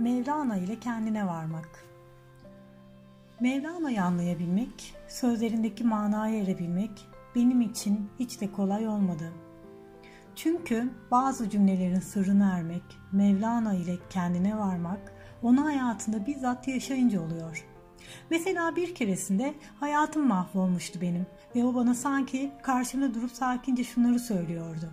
Mevlana ile kendine varmak. Mevlana'yı anlayabilmek, sözlerindeki manaya erebilmek benim için hiç de kolay olmadı. Çünkü bazı cümlelerin sırrını ermek, Mevlana ile kendine varmak, onu hayatında bizzat yaşayınca oluyor. Mesela bir keresinde hayatım mahvolmuştu benim ve o bana sanki karşımda durup sakince şunları söylüyordu.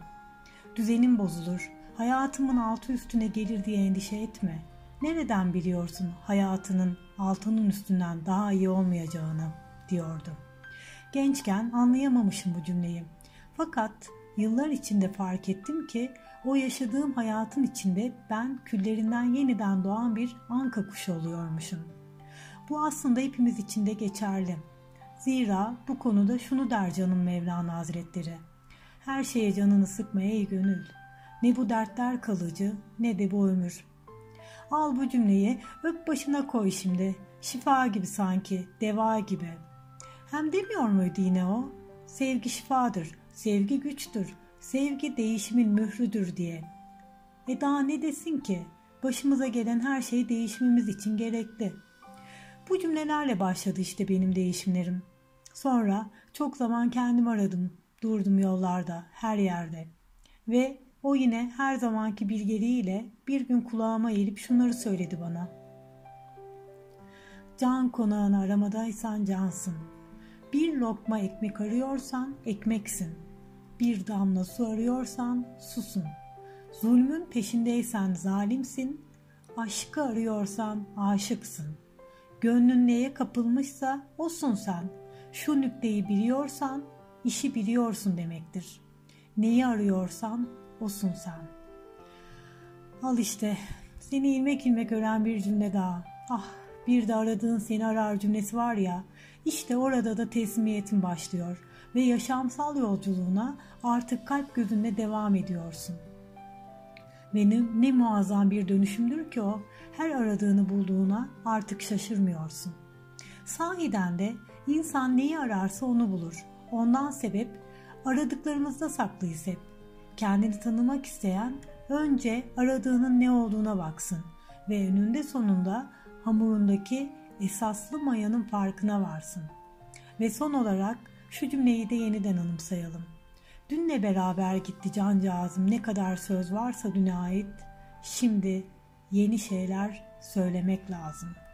Düzenim bozulur, hayatımın altı üstüne gelir diye endişe etme. Nereden biliyorsun hayatının altının üstünden daha iyi olmayacağını diyordu. Gençken anlayamamışım bu cümleyi. Fakat yıllar içinde fark ettim ki o yaşadığım hayatın içinde ben küllerinden yeniden doğan bir anka kuşu oluyormuşum. Bu aslında hepimiz için de geçerli. Zira bu konuda şunu der canım Mevlana Hazretleri. Her şeye canını sıkma ey gönül. Ne bu dertler kalıcı ne de bu ömür. Al bu cümleyi öp başına koy şimdi. Şifa gibi sanki, deva gibi. Hem demiyor muydu yine o? Sevgi şifadır, sevgi güçtür, sevgi değişimin mührüdür diye. E daha ne desin ki? Başımıza gelen her şey değişimimiz için gerekli. Bu cümlelerle başladı işte benim değişimlerim. Sonra çok zaman kendim aradım, durdum yollarda, her yerde. Ve o yine her zamanki bilgeliğiyle bir gün kulağıma eğilip şunları söyledi bana. Can konağını aramadaysan cansın. Bir lokma ekmek arıyorsan ekmeksin. Bir damla su arıyorsan susun. Zulmün peşindeysen zalimsin. Aşkı arıyorsan aşıksın. Gönlün neye kapılmışsa osun sen. Şu nükteyi biliyorsan işi biliyorsun demektir. Neyi arıyorsan osun sen. Al işte seni ilmek ilmek ören bir cümle daha. Ah bir de aradığın seni arar cümlesi var ya işte orada da teslimiyetin başlıyor ve yaşamsal yolculuğuna artık kalp gözünle devam ediyorsun. Benim ne muazzam bir dönüşümdür ki o her aradığını bulduğuna artık şaşırmıyorsun. Sahiden de insan neyi ararsa onu bulur. Ondan sebep aradıklarımızda saklıyız hep. Kendini tanımak isteyen önce aradığının ne olduğuna baksın ve önünde sonunda hamurundaki esaslı mayanın farkına varsın. Ve son olarak şu cümleyi de yeniden anımsayalım. Dünle beraber gitti cancağızım ne kadar söz varsa düne ait, şimdi yeni şeyler söylemek lazım.''